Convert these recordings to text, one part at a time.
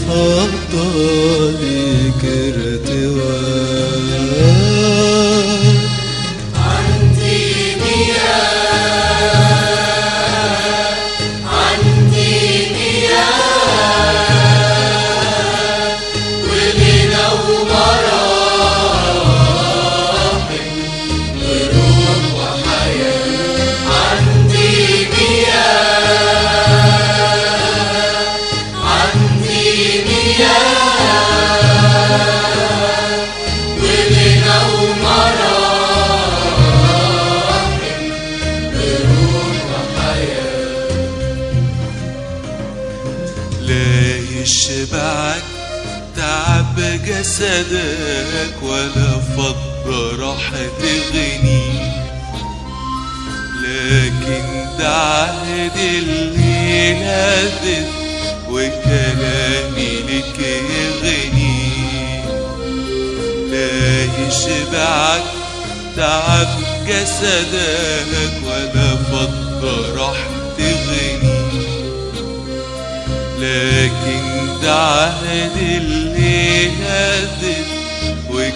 غير فضل ارتواء جسدك ولا فضة راح تغنيك لكن ده عهد الليلة دي وكلامي لك يغنيك لا يشبعك تعب جسدك ولا فضة راح تغنيك لكن ده عهد اللي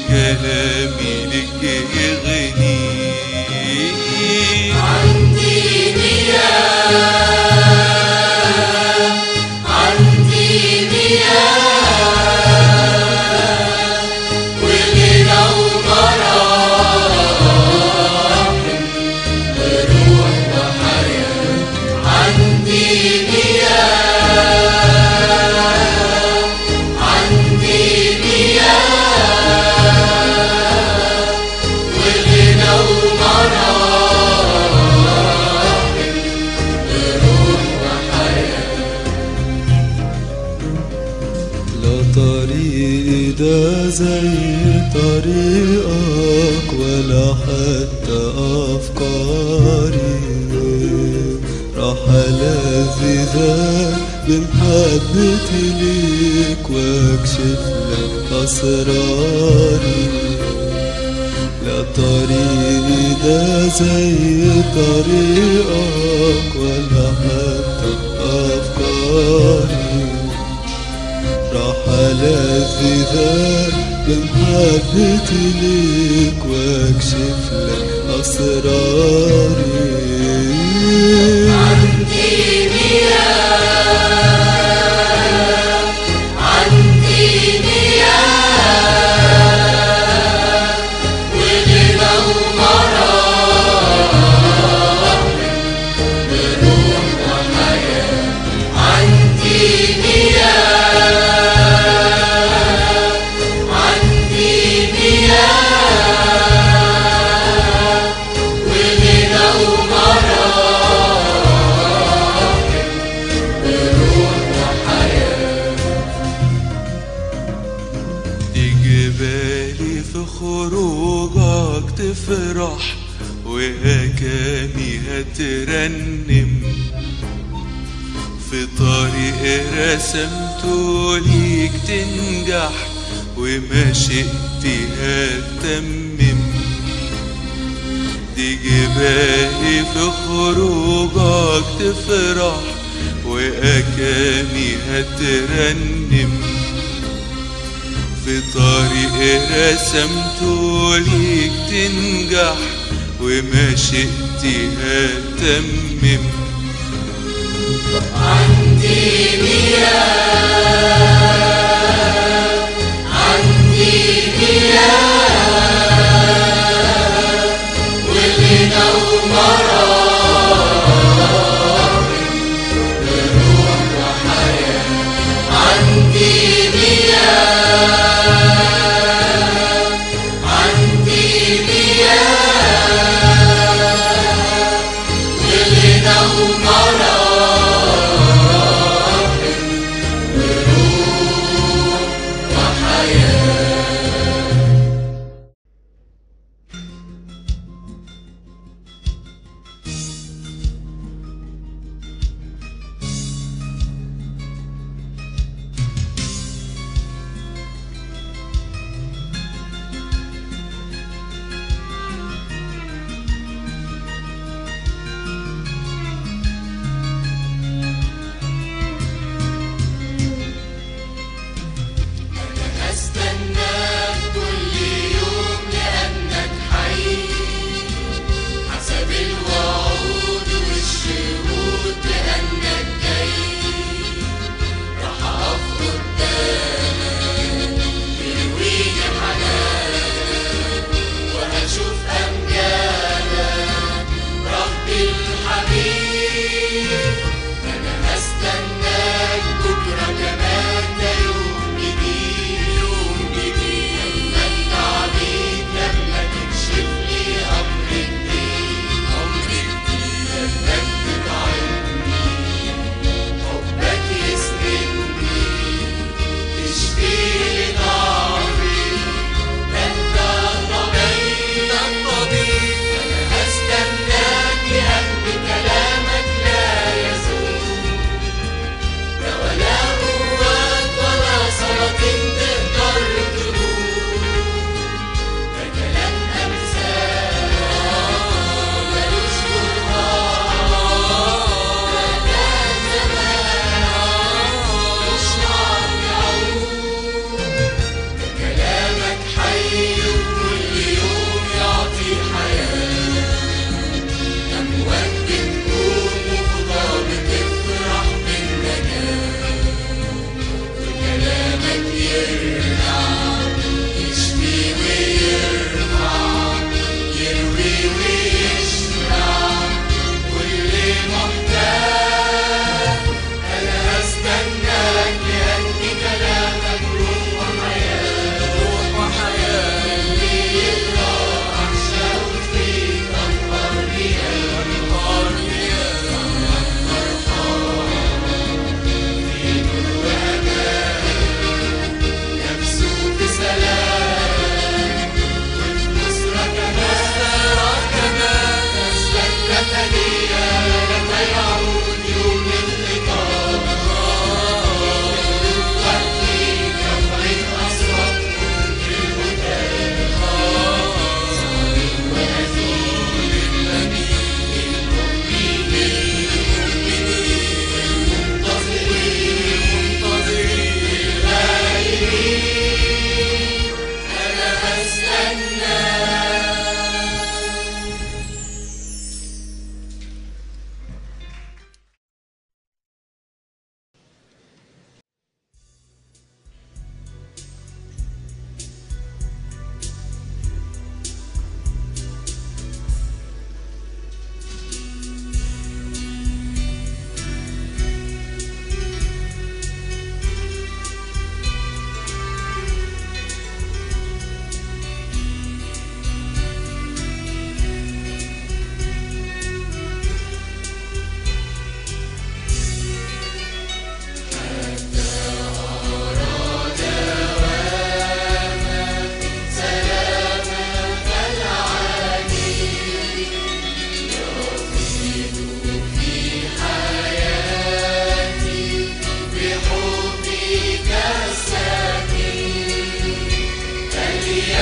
هادف وكلامي لك يغني عندي مياه عندي مياه. ذاك بمحبتي ليك واكشف لك أسراري. لا طريقي ده زي طريقك ولا حتى أفكاري. راح ألاذي ذاك بمحبتي ليك واكشف لك أسراري. عندي هترنم في طريق رسمته ليك تنجح ومشيئتي هتتمم دي جبالي في خروجك تفرح وأكامي هترنم. في طريق رسمته ليك تنجح ومشيئتي هتمم عندي مياه عندي مياه.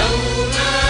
Yeah.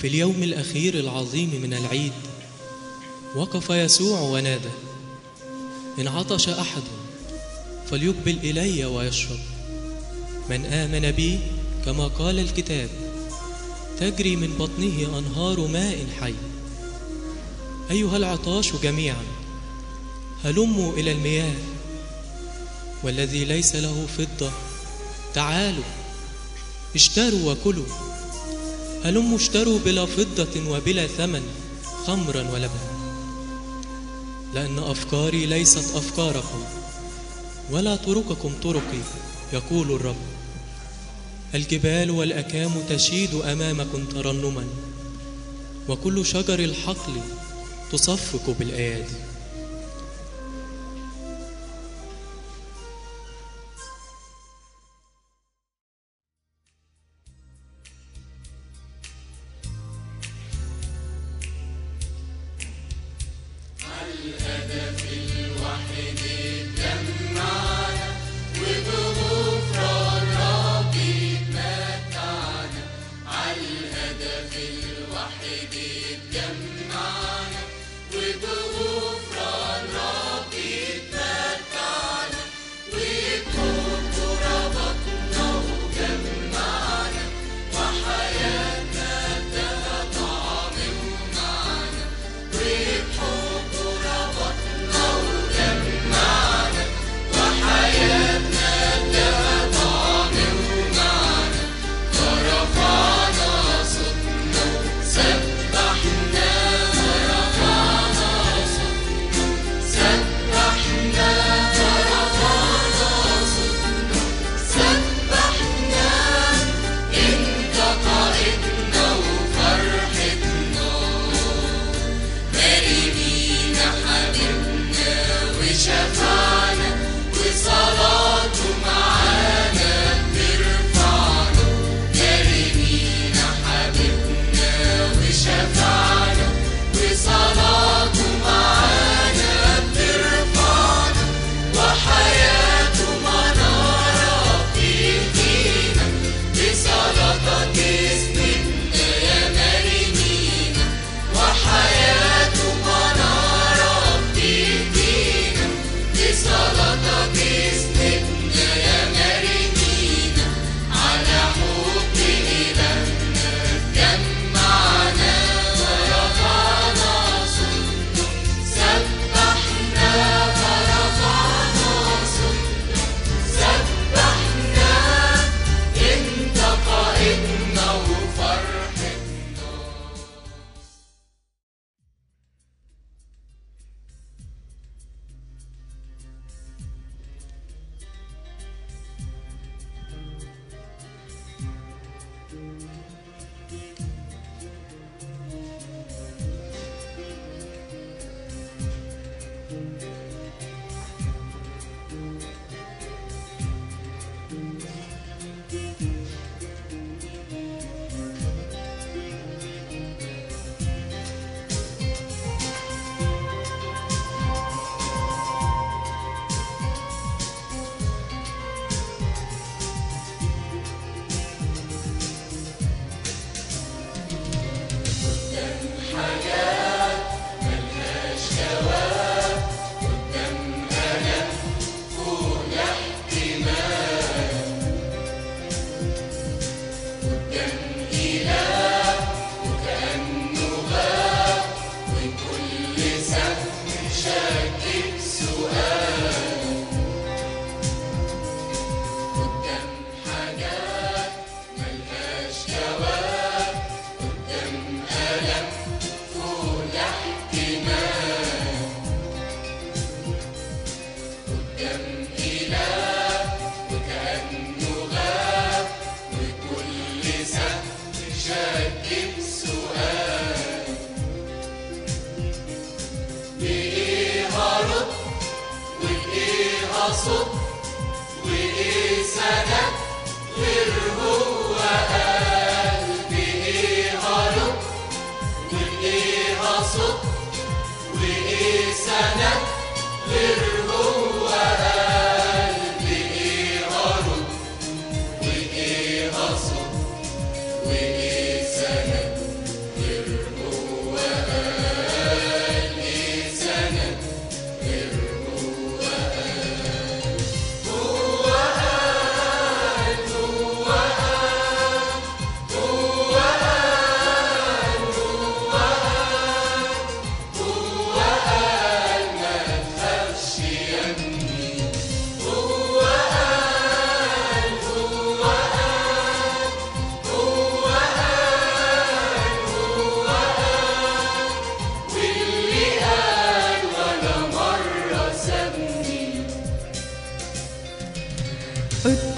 وفي اليوم الأخير العظيم من العيد وقف يسوع ونادى إن عطش أحد فليقبل إلي ويشرب. من آمن بي كما قال الكتاب تجري من بطنه أنهار ماء حي. أيها العطاش جميعا هلموا إلى المياه والذي ليس له فضة تعالوا اشتروا وكلوا. هلموا اشتروا بلا فضة وبلا ثمن خمرا ولبنا لأن أفكاري ليست أفكاركم ولا طرقكم طرقي يقول الرب. الجبال والأكام تشيد أمامكم ترنما وكل شجر الحقل تصفق بالأيادي.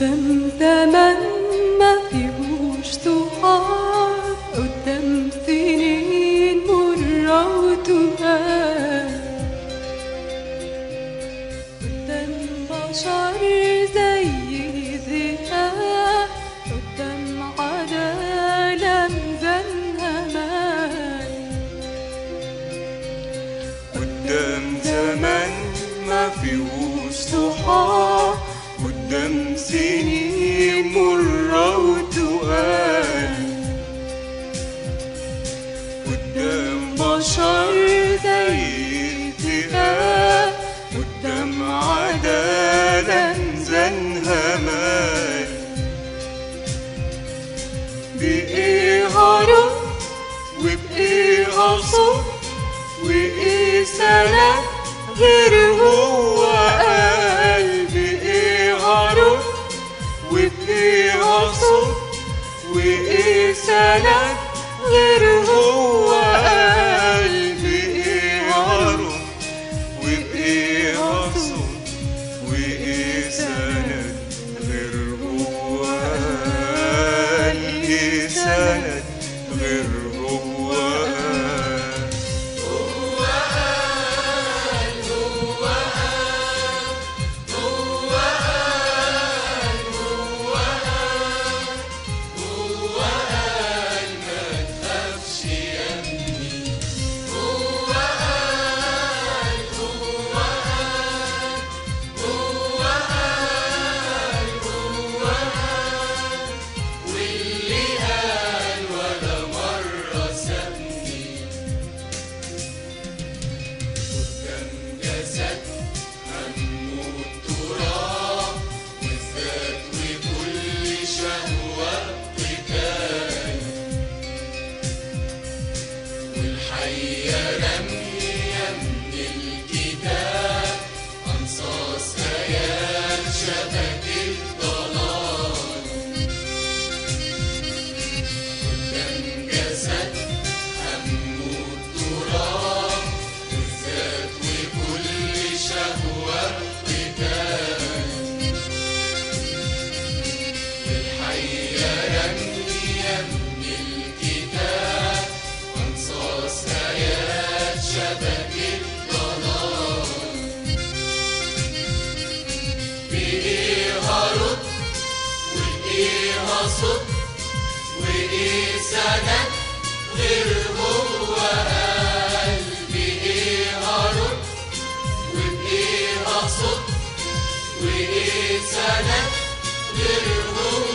Ten temen ma fi gushtuar O عصر وإيه سنة غير هو قلبي إيه غرب وإيه عصر وإيه سلام غير هو سند غير هو قلبي إيه ارد وبايه اقصد وايه سند غير هو.